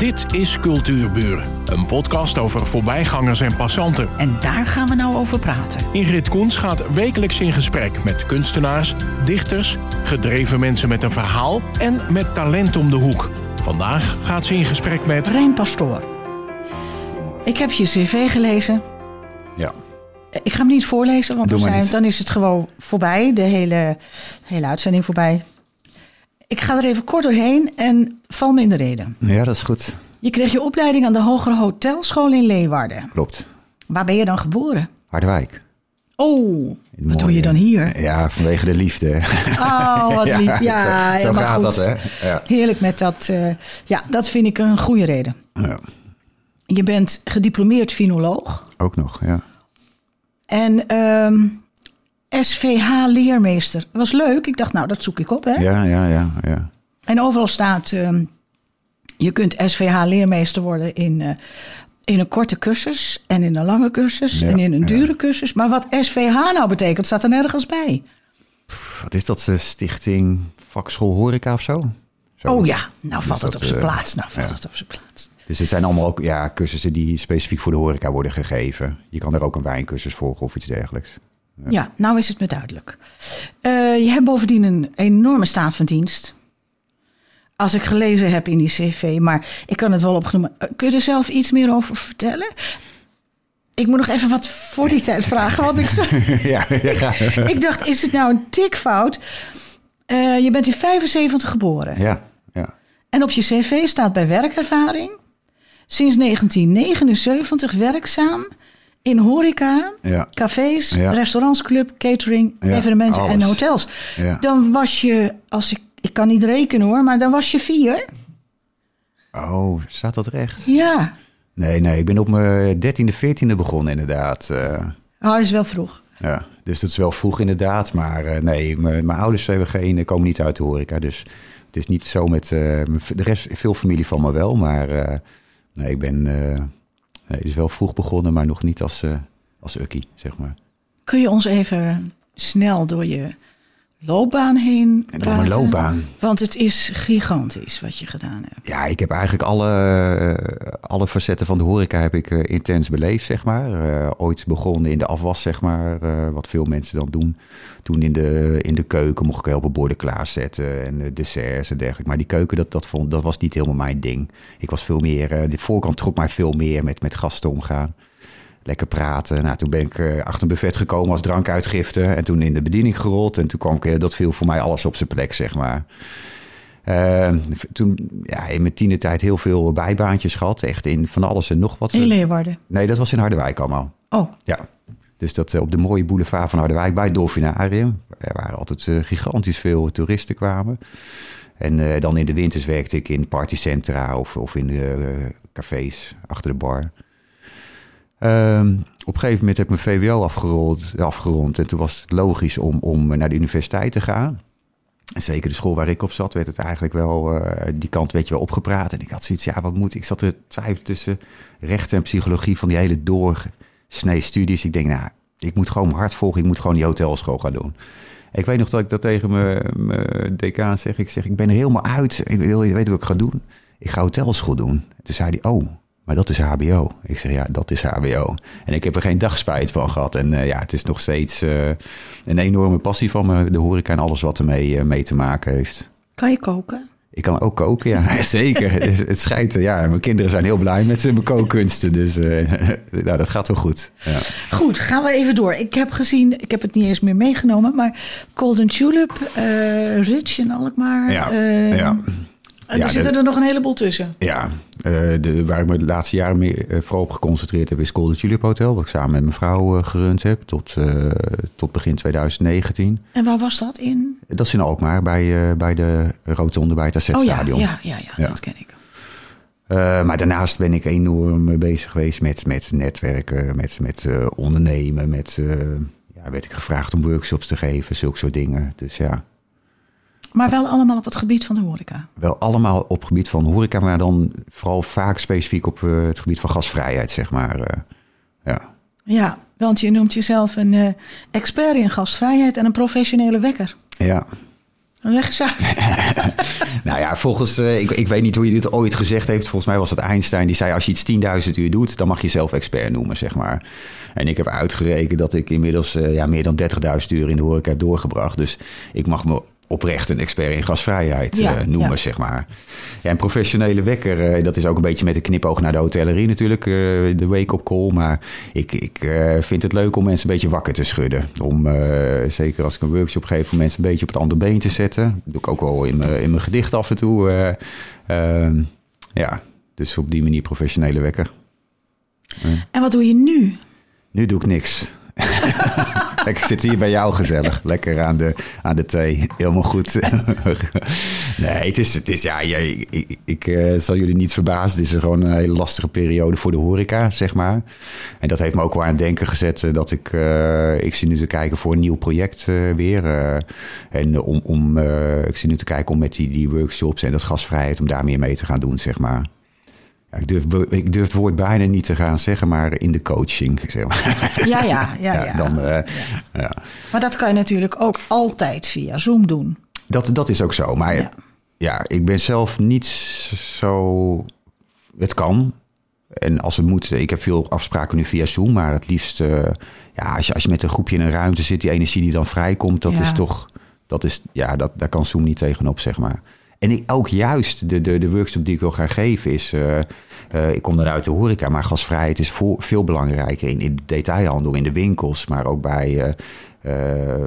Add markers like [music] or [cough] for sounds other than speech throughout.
Dit is Cultuurburen, een podcast over voorbijgangers en passanten. En daar gaan we nou over praten. Ingrid Koens gaat wekelijks in gesprek met kunstenaars, dichters, gedreven mensen met een verhaal en met talent om de hoek. Vandaag gaat ze in gesprek met Rijn Pastoor. Ik heb je cv gelezen. Ja. Ik ga hem niet voorlezen, want zijn, dan is het gewoon voorbij. De hele, hele uitzending voorbij. Ik ga er even kort doorheen en val me in de reden. ja, dat is goed. Je kreeg je opleiding aan de Hogere Hotelschool in Leeuwarden. Klopt. Waar ben je dan geboren? Harderwijk. Oh, wat doe je dan hier? Ja, vanwege de liefde. [laughs] Oh, wat [laughs] lief. Ja, zo, gaat goed. dat, hè? Ja. Heerlijk met dat. eh, ja, dat vind ik een goede reden. ja. Je bent gediplomeerd finoloog. Ook nog, ja. En ehm, SVH-leermeester. Dat was leuk. Ik dacht, nou, dat zoek ik op. Hè? Ja, ja, ja, ja. En overal staat, ehm, je kunt SVH-leermeester worden in, eh, in een korte cursus en in een lange cursus Ja, en in een ja. dure cursus. Maar wat SVH nou betekent, staat er nergens bij. Wat is dat? eh, Stichting Vakschool Horeca of zo? Zo. Oh ja, nou valt het op zijn eh, plaats. Nou valt ja. het op zijn plaats. Dus het zijn allemaal ook ja, cursussen die specifiek voor de horeca worden gegeven. Je kan er ook een wijncursus volgen of iets dergelijks. Ja, nou is het me duidelijk. Eh, je hebt bovendien een enorme staat van dienst. Als ik gelezen heb in die cv, maar ik kan het wel opgenomen. Eh, Kun je er zelf iets meer over vertellen? Ik moet nog even wat voor die tijd vragen, want ik, [laughs] zo- ja, ja, ik dacht, is het nou een tikfout? Eh, je bent in 75 geboren. ja, ja. En op je cv staat bij werkervaring... sinds 1979 werkzaam in horeca, Ja. cafés, Ja. restaurants, club, catering, Ja, evenementen en hotels. Dan was je, als ik, ik kan niet rekenen hoor, maar dan was je vier. Oh, staat dat recht? Ja, Nee, nee, ik ben op mijn dertiende, veertiende begonnen inderdaad. eh. oh, dat is wel vroeg. Ja, dus dat is wel vroeg inderdaad. Maar eh, nee, mijn mijn ouders hebben geen, komen niet uit de horeca. Dus het is niet zo met... eh, de rest, veel familie van me wel. Maar eh, nee, ik ben... nee, is wel vroeg begonnen, maar nog niet als, eh als ukkie, zeg maar. Kun je ons even snel door je loopbaan heen En praten? door mijn loopbaan. Want het is gigantisch wat je gedaan hebt. Ja, ik heb eigenlijk alle, eh, alle facetten van de horeca heb ik eh, intens beleefd, zeg maar. Eh, ooit begonnen in de afwas, zeg maar, wat veel mensen dan doen. Toen in de, in de keuken mocht ik helpen borden klaarzetten en desserts en dergelijke. Maar die keuken, dat, dat, vond, dat was niet helemaal mijn ding. Ik was veel meer, de voorkant trok mij veel meer met, met gasten omgaan. Lekker praten. Nou, toen ben ik eh, achter een buffet gekomen als drankuitgifte. En toen in de bediening gerold. En toen kwam ik, eh, dat viel voor mij alles op zijn plek, zeg maar. Eh, toen ja, in mijn tienertijd heel veel bijbaantjes gehad. Echt in van alles en nog wat. In Leeuwarden. Nee, dat was in Harderwijk allemaal. Oh, Ja. Dus dat eh, op de mooie boulevard van Harderwijk bij het Dolfinarium. Er waren altijd gigantisch veel toeristen kwamen. En dan in de winters werkte ik in partycentra of, of in de cafés achter de bar. Ehm, op een gegeven moment heb ik mijn VWO afgerond, afgerond. En toen was het logisch om, om naar de universiteit te gaan. En zeker de school waar ik op zat, werd het eigenlijk wel, eh, die kant werd je wel opgepraat. En ik had zoiets, ja, wat moet ik? Zat er twijfel tussen rechten en psychologie van die hele doorsnee studies. Ik denk, nou, ik moet gewoon hart volgen. Ik moet gewoon die hotelschool gaan doen. Ik weet nog dat ik dat tegen mijn, mijn decaan zeg. Ik zeg, ik ben er helemaal uit. Ik wil, je weet wat ik ga doen? Ik ga hotelschool doen. Toen zei hij, oh, maar dat is HBO. Ik zeg, ja, dat is HBO. En ik heb er geen dag spijt van gehad. En eh, ja, het is nog steeds eh, een enorme passie van me, de horeca en alles wat ermee eh, mee te maken heeft. kan je koken? Ik kan ook koken, ja, [laughs] zeker. het, het schijnt, ja, mijn kinderen zijn heel blij met mijn kookkunsten. Dus [laughs] nou, dat gaat wel goed. Ja. Goed, gaan we even door. Ik heb gezien, ik heb het niet eens meer meegenomen, maar Golden Tulip, Rich in Alkmaar. Ja, ja. En Ja, er zitten er nog een heleboel tussen. Ja, eh, de, waar ik me de laatste jaren meer, eh, vooral op geconcentreerd heb... is Golden Tulip Hotel, wat ik samen met mijn vrouw eh, gerund heb... Tot, tot begin 2019. En waar was dat in? Dat is in Alkmaar, bij, bij de rotonde bij het Oh ja, Assetstadion. ja, ja, ja, Ja. dat ken ik. Maar daarnaast ben ik enorm bezig geweest met, met netwerken, met, met ondernemen. Met, ja, werd ik gevraagd om workshops te geven, zulke soort dingen. Dus ja, Maar wel allemaal op het gebied van de horeca. wel allemaal op het gebied van horeca, maar dan vooral vaak specifiek op eh, het gebied van gasvrijheid, zeg maar. eh. ja. Ja, want je noemt jezelf een eh, expert in gastvrijheid en een professionele wekker. Ja. Leg eens uit. Nou ja, volgens, ik, ik weet niet hoe je dit ooit gezegd heeft. Volgens mij was het Einstein die zei: als je iets 10.000 uur doet, dan mag je jezelf expert noemen, zeg maar. En ik heb uitgerekend dat ik inmiddels ja, meer dan 30.000 uur in de horeca heb doorgebracht. Dus ik mag me oprecht een expert in gasvrijheid Ja, eh, noemen, ja. zeg maar. Ja, een professionele wekker, eh, dat is ook een beetje met een knipoog naar de hotellerie natuurlijk, eh, de wake-up call. Maar ik, ik vind het leuk om mensen een beetje wakker te schudden. Om, zeker als ik een workshop geef, om mensen een beetje op het andere been te zetten. Dat doe ik ook wel in mijn, in mijn gedicht af en toe. eh. Ehm, ja, dus op die manier professionele wekker. En wat doe je nu? Nu doe ik niks. [laughs] ik zit hier bij jou gezellig. Lekker aan de, aan de thee. Helemaal goed. [laughs] nee, het is, het is ja, ik, ik, ik, eh, zal jullie niet verbazen. Dit is gewoon een hele lastige periode voor de horeca, zeg maar. En dat heeft me ook wel aan het denken gezet eh, dat ik, eh, ik zie nu te kijken voor een nieuw project weer. en om, om, ik zie nu te kijken om met die, die workshops en dat gasvrijheid, om daar meer mee te gaan doen, zeg maar. Ja, ik, durf, ik durf het woord bijna niet te gaan zeggen, maar in de coaching. Zeg maar. [laughs] Ja, ja, ja. ja. Dan, eh, ja. Maar dat kan je natuurlijk ook altijd via Zoom doen. Dat, dat is ook zo. Maar Ja. ik ben zelf niet zo. Het kan. En als het moet, ik heb veel afspraken nu via Zoom, maar het liefst, eh, ja, als je, als je met een groepje in een ruimte zit, die energie die dan vrijkomt, dat Ja. is toch, dat is, ja, dat, daar kan Zoom niet tegenop, zeg maar. En ook juist de, de, de workshop die ik wil gaan geven is, eh, eh, ik kom dan uit de horeca, maar gasvrijheid is voor, veel belangrijker in, in de detailhandel, in de winkels, maar ook bij, eh,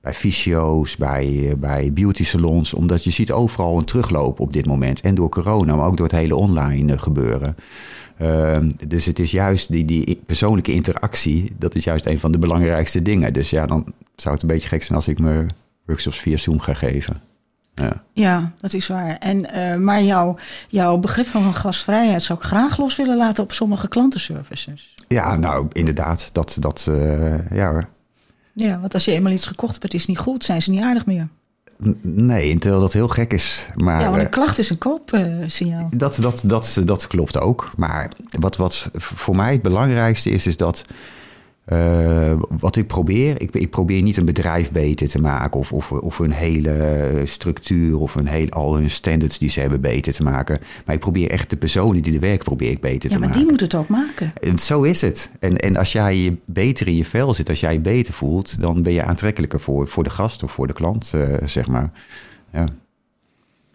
bij fysio's, bij, bij beauty salons. Omdat je ziet overal een terugloop op dit moment. En door corona, maar ook door het hele online gebeuren. Ehm, dus het is juist die, die persoonlijke interactie, dat is juist een van de belangrijkste dingen. Dus ja, dan zou het een beetje gek zijn als ik me workshops via Zoom ga geven. Ja. Ja, dat is waar. En, eh, maar jouw, jouw begrip van gasvrijheid zou ik graag los willen laten op sommige klantenservices. Ja, nou inderdaad, dat, dat eh, ja hoor. Ja, want als je eenmaal iets gekocht hebt, het is niet goed, zijn ze niet aardig meer. Nee, terwijl dat heel gek is. Maar, ja, want eh, een klacht is een koopsignaal. Dat, dat, dat, dat klopt ook. Maar wat, wat voor mij het belangrijkste is, is dat. Eh, wat ik probeer, ik, ik probeer niet een bedrijf beter te maken of, of, of een hele structuur of een heel, al hun standards die ze hebben beter te maken. Maar ik probeer echt de personen die de werk probeer ik beter ja, te maar maken. die moet het ook maken. En zo is het. En, en als jij je beter in je vel zit, als jij je beter voelt, dan ben je aantrekkelijker voor, voor de gast of voor de klant, eh, zeg maar. Ja,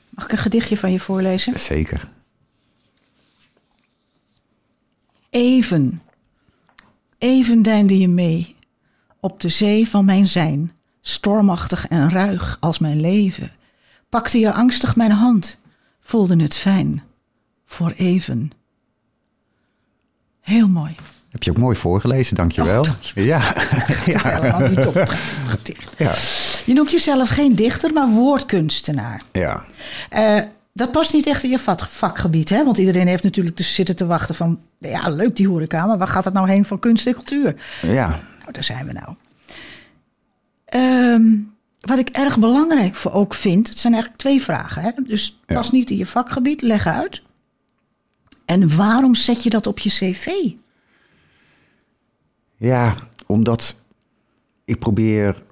Mag ik een gedichtje van je voorlezen? zeker. Even, even deinde je mee op de zee van mijn zijn, stormachtig en ruig als mijn leven. Pakte je angstig mijn hand, voelde het fijn, voor even. Heel mooi. Heb je ook mooi voorgelezen, dankjewel. Oh, dankjewel. Ja. [laughs] Helemaal niet op. Ja. Je noemt jezelf geen dichter, maar woordkunstenaar. Ja. Eh, dat past niet echt in je vakgebied, hè? Want iedereen heeft natuurlijk dus zitten te wachten van... ja, leuk die horeca, maar waar gaat het nou heen van kunst en cultuur? Ja. Nou, daar zijn we nou. Ehm, wat ik erg belangrijk voor ook vind... het zijn eigenlijk twee vragen, hè? Dus Ja. past niet in je vakgebied, leg uit. En waarom zet je dat op je cv? Ja, omdat ik probeer,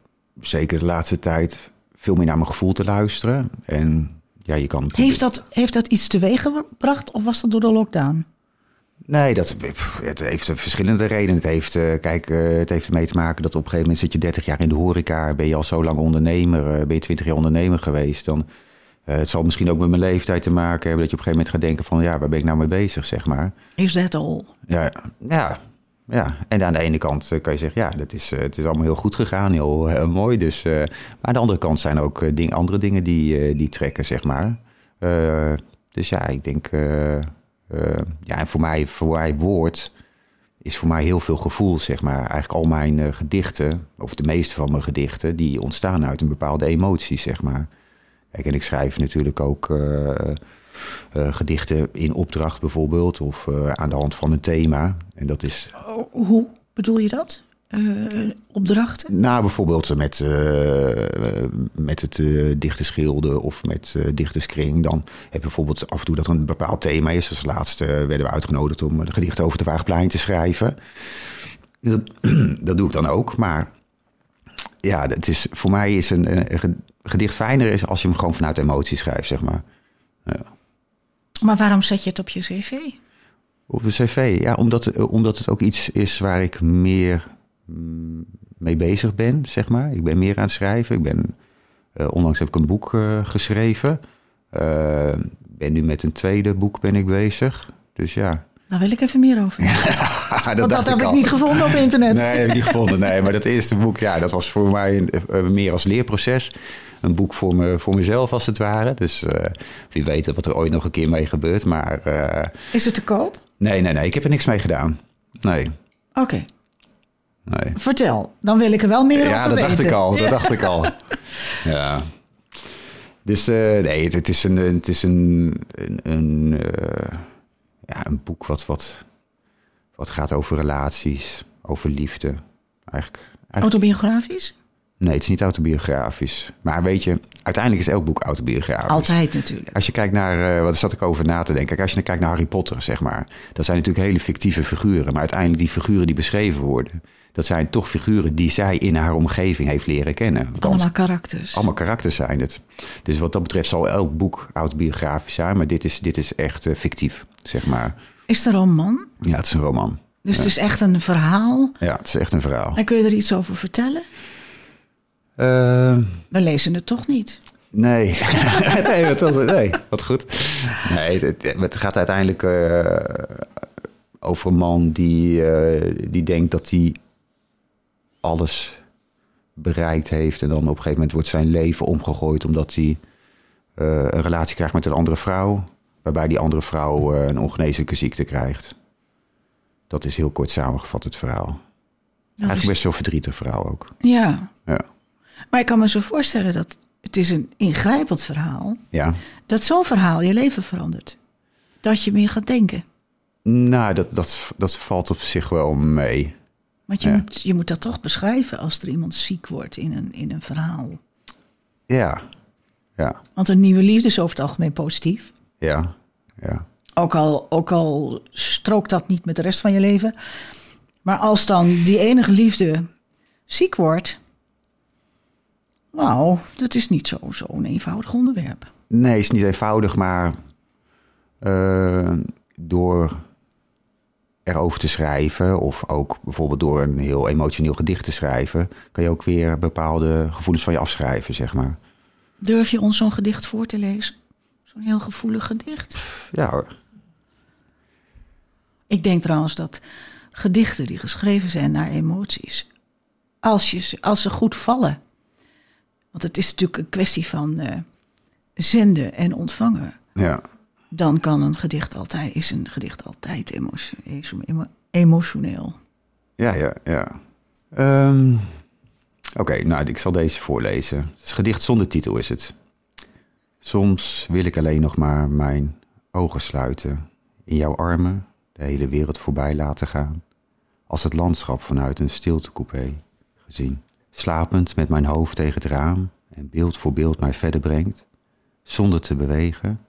zeker de laatste tijd, veel meer naar mijn gevoel te luisteren. En ja, je kan... Heeft dat, heeft dat iets teweeg gebracht of was dat door de lockdown? Nee, dat, het heeft verschillende redenen. Het heeft, eh, kijk, eh, het heeft ermee te maken dat op een gegeven moment zit je 30 jaar in de horeca. Ben je al zo lang ondernemer, eh, ben je 20 jaar ondernemer geweest. Dan, het zal misschien ook met mijn leeftijd te maken hebben dat je op een gegeven moment gaat denken van ja, waar ben ik nou mee bezig, zeg maar. Is dat al? Ja, ja, ja. En aan de ene kant eh, kan je zeggen, ja, dat is, eh, het is allemaal heel goed gegaan, heel eh, mooi. Dus, maar aan de andere kant zijn ook ding, andere dingen die, die trekken, zeg maar. Dus ja, ik denk, ja, en voor mij, voor mij woord is voor mij heel veel gevoel, zeg maar. Eigenlijk al mijn gedichten, of de meeste van mijn gedichten, die ontstaan uit een bepaalde emotie, zeg maar. Kijk, en ik schrijf natuurlijk ook gedichten in opdracht bijvoorbeeld, of aan de hand van een thema. En dat is, Hoe bedoel je dat? Eh, opdrachten? nou bijvoorbeeld met, eh, met het eh dichterschilden of met eh dichterskring. Dan heb je bijvoorbeeld af en toe dat er een bepaald thema is. Dus laatst eh, werden we uitgenodigd om een gedicht over de Waagplein te schrijven. Dat, [clears throat] dat doe ik dan ook, maar ja, het is, voor mij is een, een gedicht fijner is als je hem gewoon vanuit emotie schrijft, zeg maar. Ja. Maar waarom zet je het op je cv? Op een cv, ja, omdat, omdat het ook iets is waar ik meer mm, mee bezig ben, zeg maar. Ik ben meer aan het schrijven. Ik ben, uh, onlangs heb ik een boek uh, geschreven. Uh, ben nu met een tweede boek ben ik bezig. Dus ja. Daar wil ik even meer over. [laughs] dat Want dat heb ik, niet gevonden op internet. Nee, heb ik niet gevonden. Nee, maar dat eerste boek, ja, dat was voor mij een, meer als leerproces. Een boek voor, me, voor mezelf, als het ware. Dus wie weet wat er ooit nog een keer mee gebeurt. Maar, Is het te koop? Nee, nee, nee. Ik heb er niks mee gedaan. Nee. Oké. Okay. Nee. Vertel, dan wil ik er wel meer ja, over weten. Ja, dat dacht ik al. Dat dacht ik al. [laughs] ja. Dus uh, nee, het, het, is een, het is een, een, een, uh, ja, een boek wat, wat, wat gaat over relaties, over liefde. Eigenlijk, eigenlijk, Autobiografisch? Nee, het is niet autobiografisch. Maar weet je, uiteindelijk is elk boek autobiografisch. Altijd natuurlijk. Als je kijkt naar, uh, wat zat ik over na te denken. Kijk, als je kijkt naar Harry Potter, zeg maar. Dat zijn natuurlijk hele fictieve figuren. Maar uiteindelijk die figuren die beschreven worden. Dat zijn toch figuren die zij in haar omgeving heeft leren kennen. Want allemaal karakters. Allemaal karakters zijn het. Dus wat dat betreft zal elk boek autobiografisch zijn. Maar dit is, dit is echt uh, fictief, zeg maar. Is het een roman? Ja, het is een roman. Dus ja. het is echt een verhaal? Ja, het is echt een verhaal. En kun je er iets over vertellen? Uh, We lezen het toch niet? Nee, [laughs] nee, wat, nee, wat goed. Nee, het, het gaat uiteindelijk uh, over een man die, uh, die denkt dat hij alles bereikt heeft. En dan op een gegeven moment wordt zijn leven omgegooid omdat hij uh, een relatie krijgt met een andere vrouw. Waarbij die andere vrouw een ongeneeslijke ziekte krijgt. Dat is heel kort samengevat het verhaal. Dat Eigenlijk is... best wel verdrietig verhaal ook. Ja. ja. Maar ik kan me zo voorstellen dat het is een ingrijpend verhaal. Ja. Dat zo'n verhaal je leven verandert. Dat je meer gaat denken. Nou, dat, dat, dat valt op zich wel mee. Want je, ja. moet, je moet dat toch beschrijven als er iemand ziek wordt in een, in een verhaal. Ja, ja. Want een nieuwe liefde is over het algemeen positief. Ja, ja. Ook al, ook al strookt dat niet met de rest van je leven. Maar als dan die enige liefde ziek wordt... Nou, dat is niet zo'n zo eenvoudig onderwerp. Nee, is niet eenvoudig, maar uh, door erover te schrijven, of ook bijvoorbeeld door een heel emotioneel gedicht te schrijven, kan je ook weer bepaalde gevoelens van je afschrijven, zeg maar. Durf je ons zo'n gedicht voor te lezen? Zo'n heel gevoelig gedicht? Ja hoor. Ik denk trouwens dat gedichten die geschreven zijn naar emoties, als, je, als ze goed vallen, want het is natuurlijk een kwestie van uh, zenden en ontvangen. Ja. Dan kan een gedicht altijd, is een gedicht altijd emo, emotioneel. Ja, ja, ja. Um, Oké, okay, nou, ik zal deze voorlezen. Het is gedicht zonder titel is het. Soms wil ik alleen nog maar mijn ogen sluiten. In jouw armen de hele wereld voorbij laten gaan. Als het landschap vanuit een stiltecoupé gezien slapend met mijn hoofd tegen het raam en beeld voor beeld mij verder brengt, zonder te bewegen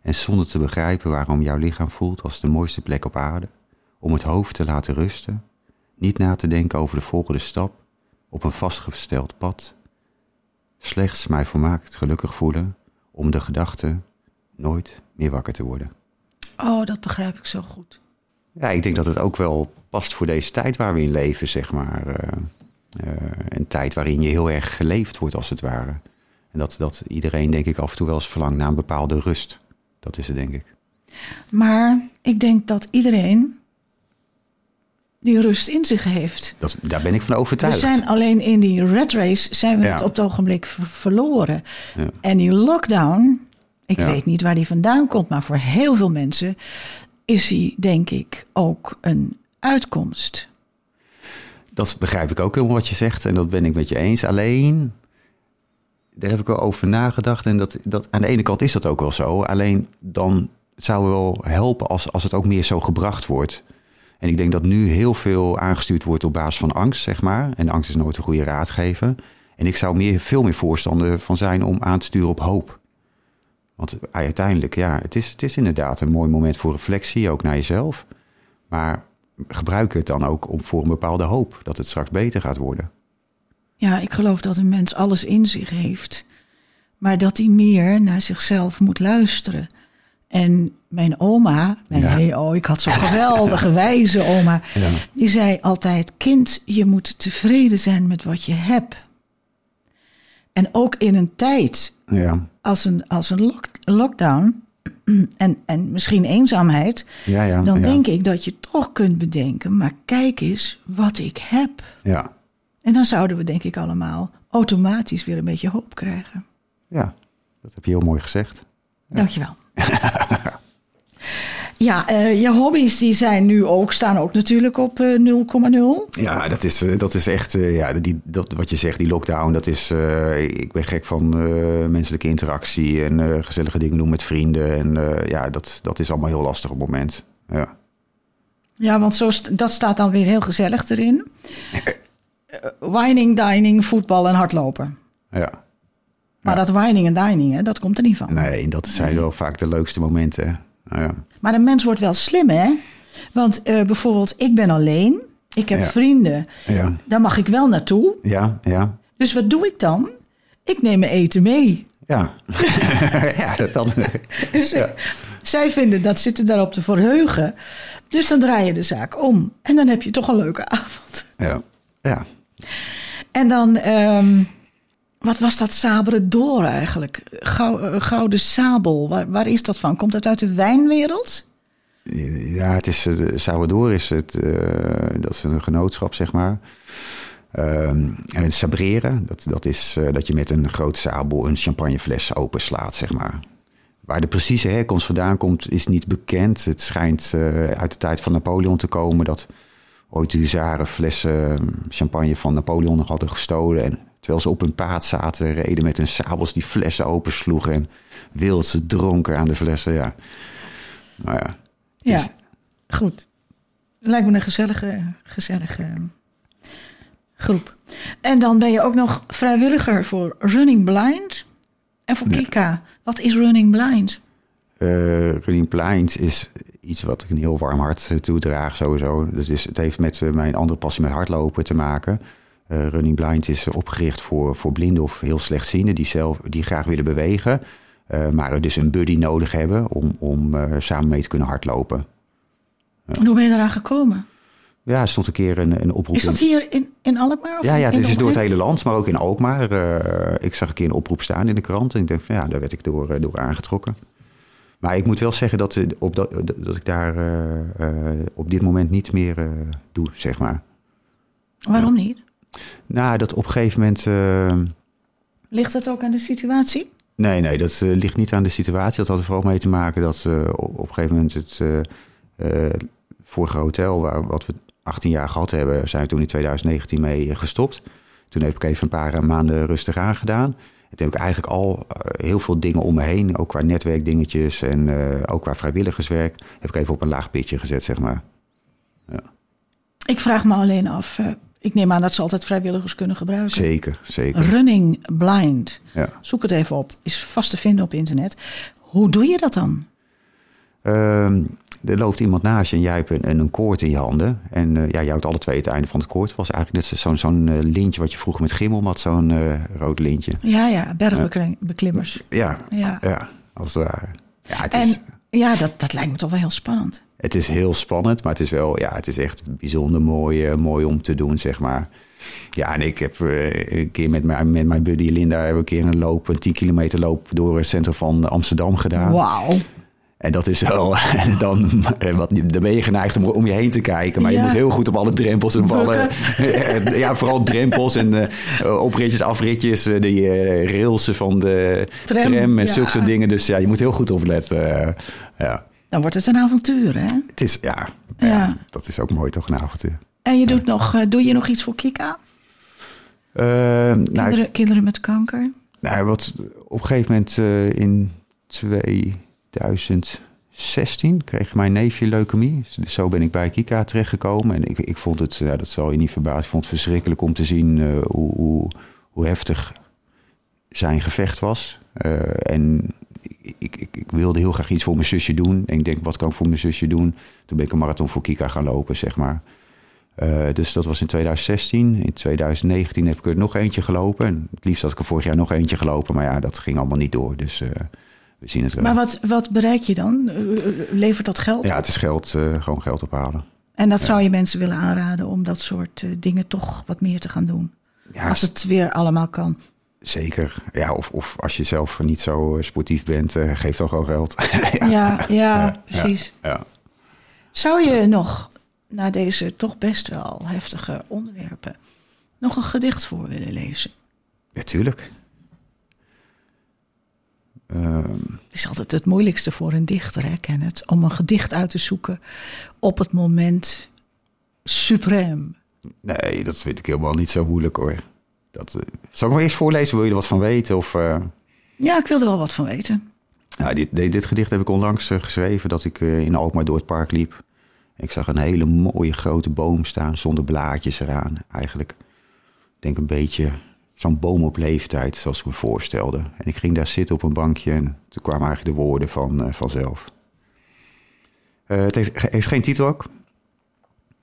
en zonder te begrijpen waarom jouw lichaam voelt als de mooiste plek op aarde, om het hoofd te laten rusten, niet na te denken over de volgende stap op een vastgesteld pad, slechts mij volmaakt gelukkig voelen om de gedachte nooit meer wakker te worden. Oh, dat begrijp ik zo goed. Ja, ik denk dat het ook wel past voor deze tijd waar we in leven, zeg maar. Uh, een tijd waarin je heel erg geleefd wordt, als het ware. En dat, dat iedereen, denk ik, af en toe wel eens verlangt naar een bepaalde rust. Dat is het, denk ik. Maar ik denk dat iedereen die rust in zich heeft. Dat, daar ben ik van overtuigd. We zijn alleen in die red race zijn we ja. het op het ogenblik ver verloren. Ja. En die lockdown, ik Ja. weet niet waar die vandaan komt, maar voor heel veel mensen is die, denk ik, ook een uitkomst. Dat begrijp ik ook helemaal wat je zegt en dat ben ik met je eens. Alleen, daar heb ik wel over nagedacht en dat, dat, aan de ene kant is dat ook wel zo. Alleen dan zou het wel helpen als, als het ook meer zo gebracht wordt. En ik denk dat nu heel veel aangestuurd wordt op basis van angst, zeg maar. En angst is nooit een goede raadgever. En ik zou meer, veel meer voorstander van zijn om aan te sturen op hoop. Want uiteindelijk, ja, het is, het is inderdaad een mooi moment voor reflectie, ook naar jezelf. Maar gebruik het dan ook om, voor een bepaalde hoop dat het straks beter gaat worden. Ja, ik geloof dat een mens alles in zich heeft. Maar dat hij meer naar zichzelf moet luisteren. En mijn oma, mijn, Ja. oh, ik had zo'n [laughs] geweldige wijze oma. Ja. Die zei altijd: Kind, je moet tevreden zijn met wat je hebt. En ook in een tijd Ja, als een, als een lock- lockdown [clears throat] en, en misschien eenzaamheid, ja, ja. dan ja. denk ik dat je toch kunt bedenken: maar kijk eens wat ik heb. Ja, En dan zouden we, denk ik, allemaal automatisch weer een beetje hoop krijgen. ja, dat heb je heel mooi gezegd. Dankjewel. [laughs] ja, eh, je hobby's die zijn nu ook, staan ook natuurlijk op eh, 0,0. Ja, dat is, eh, dat is echt, eh, ja, die, dat, wat je zegt, die lockdown, dat is, eh, ik ben gek van eh, menselijke interactie en eh, gezellige dingen doen met vrienden. En eh, ja, dat, dat is allemaal heel lastig op het moment. Ja. Ja, want zo st- dat staat dan weer heel gezellig erin. Eh, Wining, dining, voetbal en hardlopen. ja. Maar dat wining en dining, hè, dat komt er niet van. Nee, dat zijn wel vaak de leukste momenten. Nou ja. Maar een mens wordt wel slim, hè? Want eh, bijvoorbeeld, ik ben alleen. Ik heb Ja. vrienden. Ja, Daar mag ik wel naartoe. ja, ja. Dus wat doe ik dan? Ik neem mijn eten mee. Ja, [laughs] ja dat dan. [laughs] Dus, Zij vinden dat zitten daarop te verheugen. Dus dan draai je de zaak om. En dan heb je toch een leuke avond. Ja, ja. En dan, ehm, wat was dat sabere door eigenlijk? Eh, gouden sabel, waar, is dat van? Komt dat uit de wijnwereld? Ja, het is, uh, Salvador is het, eh, dat is een genootschap, zeg maar. Ehm, en het sabreren, dat, dat is eh, dat je met een groot sabel een champagnefles openslaat, zeg maar. Waar de precieze herkomst vandaan komt, is niet bekend. Het schijnt eh, uit de tijd van Napoleon te komen dat ooit huzaren flessen champagne van Napoleon nog hadden gestolen. En terwijl ze op hun paard zaten, reden met hun sabels die flessen opensloegen en wild dronken aan de flessen. Ja. Nou ja, Ja, is- goed. Lijkt me een gezellige, gezellige groep. En dan ben je ook nog vrijwilliger voor Running Blind en voor Kika. Wat is Running Blind? Eh, Running Blind is iets wat ik een heel warm hart eh, toedraag sowieso. Dat is, het heeft met eh, mijn andere passie met hardlopen te maken. Running Blind is opgericht voor, voor blinden of heel slechtzienden die, zelf, die graag willen bewegen. eh, maar dus een buddy nodig hebben om, om samen mee te kunnen hardlopen. En Hoe ben je eraan gekomen? Ja, er stond een keer een, een oproep. Is dat in- hier in, in Alkmaar? Of Ja, ja, het is door het hele land, maar ook in Alkmaar. Ik zag een keer een oproep staan in de krant en ik denk van ja, daar werd ik door, door aangetrokken. Maar ik moet wel zeggen dat, eh, op dat, dat ik daar eh, eh, op dit moment niet meer doe, zeg maar. Waarom niet? Nou, dat op een gegeven moment... Ligt dat ook aan de situatie? nee, nee, dat ligt niet aan de situatie. Dat had er vooral mee te maken dat eh, op, een gegeven moment het vorige hotel, waar, wat we 18 jaar gehad hebben, zijn we toen in 2019 mee gestopt. Toen heb ik even een paar maanden rustig aangedaan. En toen heb ik eigenlijk al eh, heel veel dingen om me heen, ook qua netwerkdingetjes en eh, ook qua vrijwilligerswerk, heb ik even op een laag pitje gezet, zeg maar. Ik vraag me alleen af. eh, ik neem aan dat ze altijd vrijwilligers kunnen gebruiken. Zeker, zeker. Running Blind. Ja. Zoek het even op. Is vast te vinden op internet. Hoe doe je dat dan? Ehm, er loopt iemand naast je en jij hebt een, een koord in je handen. En eh, ja, jij houdt alle twee het einde van het koord. Het was eigenlijk net zo'n zo'n eh, lintje wat je vroeger met gimmel had, zo'n eh, rood lintje. Ja, ja, bergbeklimmers. Ja, Ja. ja, als het ware. Ja, het En is, ja, dat, dat lijkt me toch wel heel spannend. het is heel spannend, maar het is wel, ja, het is echt bijzonder mooi, mooi om te doen, zeg maar. Ja, en ik heb een keer met mijn, met mijn buddy Linda hebben een keer een loop, een 10 kilometer loop door het centrum van Amsterdam gedaan. Wauw. En dat is wel, [laughs] dan, eh, wat, dan ben je geneigd om om je heen te kijken. Maar Ja. je moet heel goed op alle drempels en alle, Bukken. [laughs] ja, vooral drempels en eh, opritjes, afritjes, eh, die eh, railsen van de Tram, tram, en ja. zulke soort dingen. Dus ja, je moet heel goed opletten. ja. Dan wordt het een avontuur, hè? Het is, ja, Ja. dat is ook mooi toch, een avontuur. En je doet nog, doe je nog iets voor Kika? Nou, Kinderen, kinderen met kanker? nou, wat op een gegeven moment in 2016 kreeg mijn neefje leukemie. Dus zo ben ik bij Kika terechtgekomen. En ik, ik vond het, ja, dat zal je niet verbazen, ik vond het verschrikkelijk om te zien eh, hoe, hoe, hoe heftig zijn gevecht was. Eh, en ik, ik, ik, wilde heel graag iets voor mijn zusje doen. En ik denk, wat kan ik voor mijn zusje doen? Toen ben ik een marathon voor Kika gaan lopen, zeg maar. Eh, dus dat was in 2016. In 2019 heb ik er nog eentje gelopen. En het liefst had ik er vorig jaar nog eentje gelopen. Maar ja, dat ging allemaal niet door. Dus we zien het wel. Maar wat, wat bereik je dan? Eh, Levert dat geld? Ja, het is geld, eh, gewoon geld ophalen. En dat zou je mensen willen aanraden om dat soort eh, dingen toch wat meer te gaan doen. Ja, Als het weer allemaal kan. zeker. Ja, of, of als je zelf niet zo eh, sportief bent, eh, geef dan gewoon geld. [laughs] Ja, ja, precies. ja. Zou je nog, na deze toch best wel heftige onderwerpen, nog een gedicht voor willen lezen? Natuurlijk. Het is altijd het moeilijkste voor een dichter, hè, Kenneth? Om een gedicht uit te zoeken op het moment suprem. nee, dat vind ik helemaal niet zo moeilijk hoor. Dat, eh, zal ik maar eerst voorlezen? Wil je er wat van weten? Of, eh, Ja, ik wil er wel wat van weten. Nou, dit, dit, dit gedicht heb ik onlangs eh, geschreven dat ik in Alkmaar door het park liep. Ik zag een hele mooie grote boom staan zonder blaadjes eraan. Eigenlijk, ik denk een beetje zo'n boom op leeftijd, zoals ik me voorstelde. En ik ging daar zitten op een bankje en toen kwamen eigenlijk de woorden van, eh, vanzelf. Eh, het heeft, heeft geen titel ook.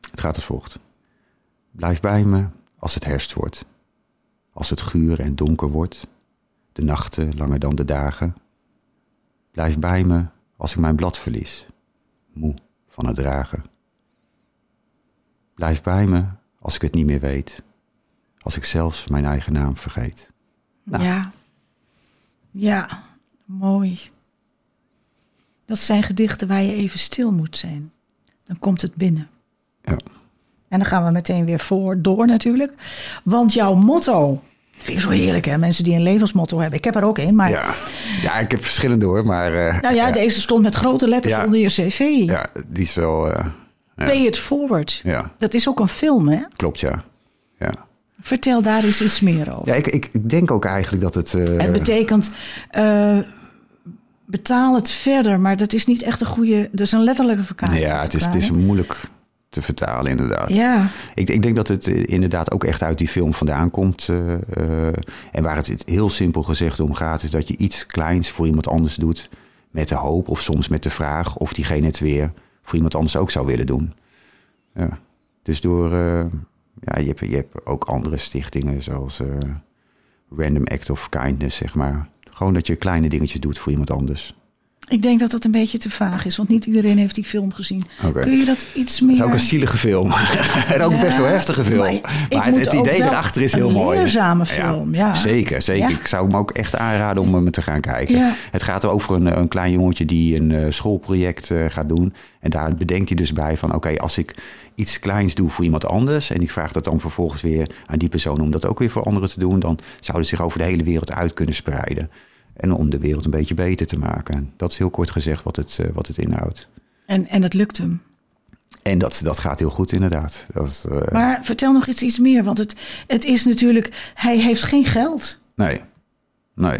Het gaat als volgt. Blijf bij me als het herfst wordt. Als het guur en donker wordt. De nachten langer dan de dagen. Blijf bij me als ik mijn blad verlies, moe van het dragen. Blijf bij me als ik het niet meer weet, als ik zelfs mijn eigen naam vergeet. Nou. Ja. Ja, mooi. Dat zijn gedichten waar je even stil moet zijn. Dan komt het binnen. Ja. En dan gaan we meteen weer voor, door natuurlijk. Want jouw motto, vind ik zo heerlijk hè, mensen die een levensmotto hebben. Ik heb er ook een, maar Ja, ja ik heb verschillende hoor, maar eh, nou ja, deze stond met grote letters Ja. onder je cv. ja, die is wel. eh, Pay it forward. ja, Dat is ook een film, hè? klopt ja. Vertel daar eens iets meer over. Ja, ik, ik ik denk ook eigenlijk dat het. eh, Het betekent eh, betaal het verder, maar dat is niet echt een goede. Dat is een letterlijke verklaring. ja, het is, het is moeilijk te vertalen inderdaad. Ja, Ik, ik denk dat het eh, inderdaad ook echt uit die film vandaan komt. en waar het heel simpel gezegd om gaat, is dat je iets kleins voor iemand anders doet. Met de hoop of soms met de vraag of diegene het weer voor iemand anders ook zou willen doen. Ja. Dus door. Ja, je hebt, je hebt ook andere stichtingen zoals eh, Random Act of Kindness, zeg maar. Gewoon dat je kleine dingetjes doet voor iemand anders. Ik denk dat dat een beetje te vaag is, want niet iedereen heeft die film gezien. Kun je dat iets meer. Het is ook een zielige film. [laughs] en ook Ja, best wel heftige film. maar het, idee erachter is een heel mooi. leerzame film, ja. Zeker, zeker. Ja. Ik zou hem ook echt aanraden om hem te gaan kijken. Het gaat over een, een klein jongetje die een eh, schoolproject eh, gaat doen. En daar bedenkt hij dus bij van... oké, als ik iets kleins doe voor iemand anders... en ik vraag dat dan vervolgens weer aan die persoon... om dat ook weer voor anderen te doen... dan zou het zich over de hele wereld uit kunnen spreiden. En om de wereld een beetje beter te maken. Dat is heel kort gezegd wat het, eh, wat het inhoudt. En, en het lukt hem. En dat, dat gaat heel goed inderdaad. Dat, eh, Maar vertel nog iets, iets meer, want het, het is natuurlijk. Hij heeft geen geld. Nee, nee.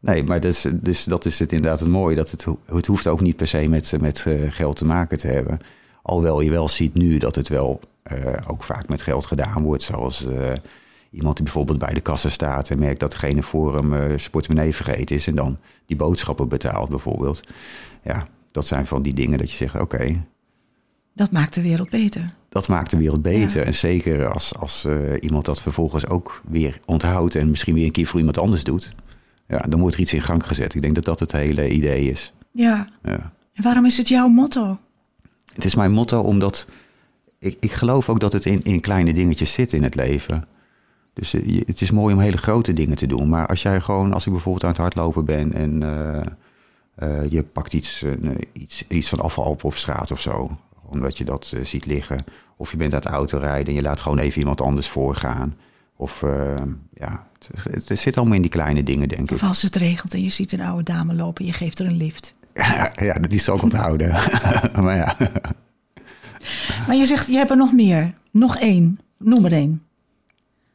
Nee, maar dus, dus dat is het inderdaad het mooie. Dat het, het hoeft ook niet per se met, met eh, geld te maken te hebben. Alhoewel je wel ziet nu dat het wel ook vaak met geld gedaan wordt. Zoals iemand die bijvoorbeeld bij de kassa staat... en merkt dat degene voor hem eh, zijn portemonnee vergeten is... en dan die boodschappen betaalt bijvoorbeeld. Ja, dat zijn van die dingen dat je zegt... oké, Dat maakt de wereld beter. dat maakt de wereld beter. Ja. En zeker als, als eh, iemand dat vervolgens ook weer onthoudt... en misschien weer een keer voor iemand anders doet... Ja, dan wordt er iets in gang gezet. Ik denk dat dat het hele idee is. Ja. Ja. En waarom is het jouw motto? Het is mijn motto omdat ik, ik geloof ook dat het in, in kleine dingetjes zit in het leven. Dus eh, het is mooi om hele grote dingen te doen. Maar als jij gewoon, als ik bijvoorbeeld aan het hardlopen ben en eh, eh, je pakt iets, iets, iets van afval op op straat of zo, omdat je dat ziet liggen. Of je bent aan het autorijden en je laat gewoon even iemand anders voorgaan. Of ja, het, het zit allemaal in die kleine dingen, denk ik. Of als het regent en je ziet een oude dame lopen, je geeft er een lift. Ja, ja die zal ik onthouden. maar ja. Maar je zegt, je hebt er nog meer. Nog één. Noem er één.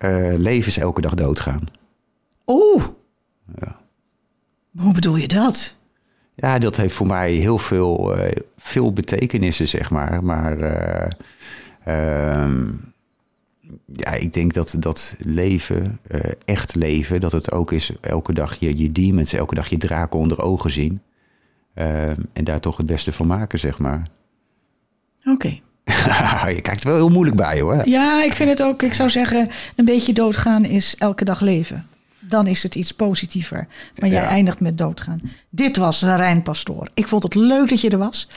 Eh, leven is elke dag doodgaan. Oeh. Hoe bedoel je dat? Ja, dat heeft voor mij heel veel, eh, veel betekenissen, zeg maar. Maar eh, ehm, ja, ik denk dat dat leven, eh, echt leven, dat het ook is elke dag je, je demons, elke dag je draken onder ogen zien. Ehm, en daar toch het beste van maken, zeg maar. Oké. [laughs] je kijkt er wel heel moeilijk bij hoor. Ja, ik vind het ook, ik zou zeggen, een beetje doodgaan is elke dag leven. Dan is het iets positiever. Maar jij Ja. eindigt met doodgaan. Dit was Rijn Pastoor. Ik vond het leuk dat je er was.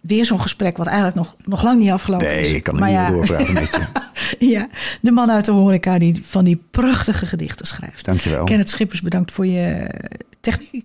Weer zo'n gesprek wat eigenlijk nog, nog lang niet afgelopen is. Nee, ik kan er maar niet ja, doorpraten met je. [laughs] ja, de man uit de horeca die van die prachtige gedichten schrijft. Dankjewel. Kenneth Schippers, bedankt voor je techniek.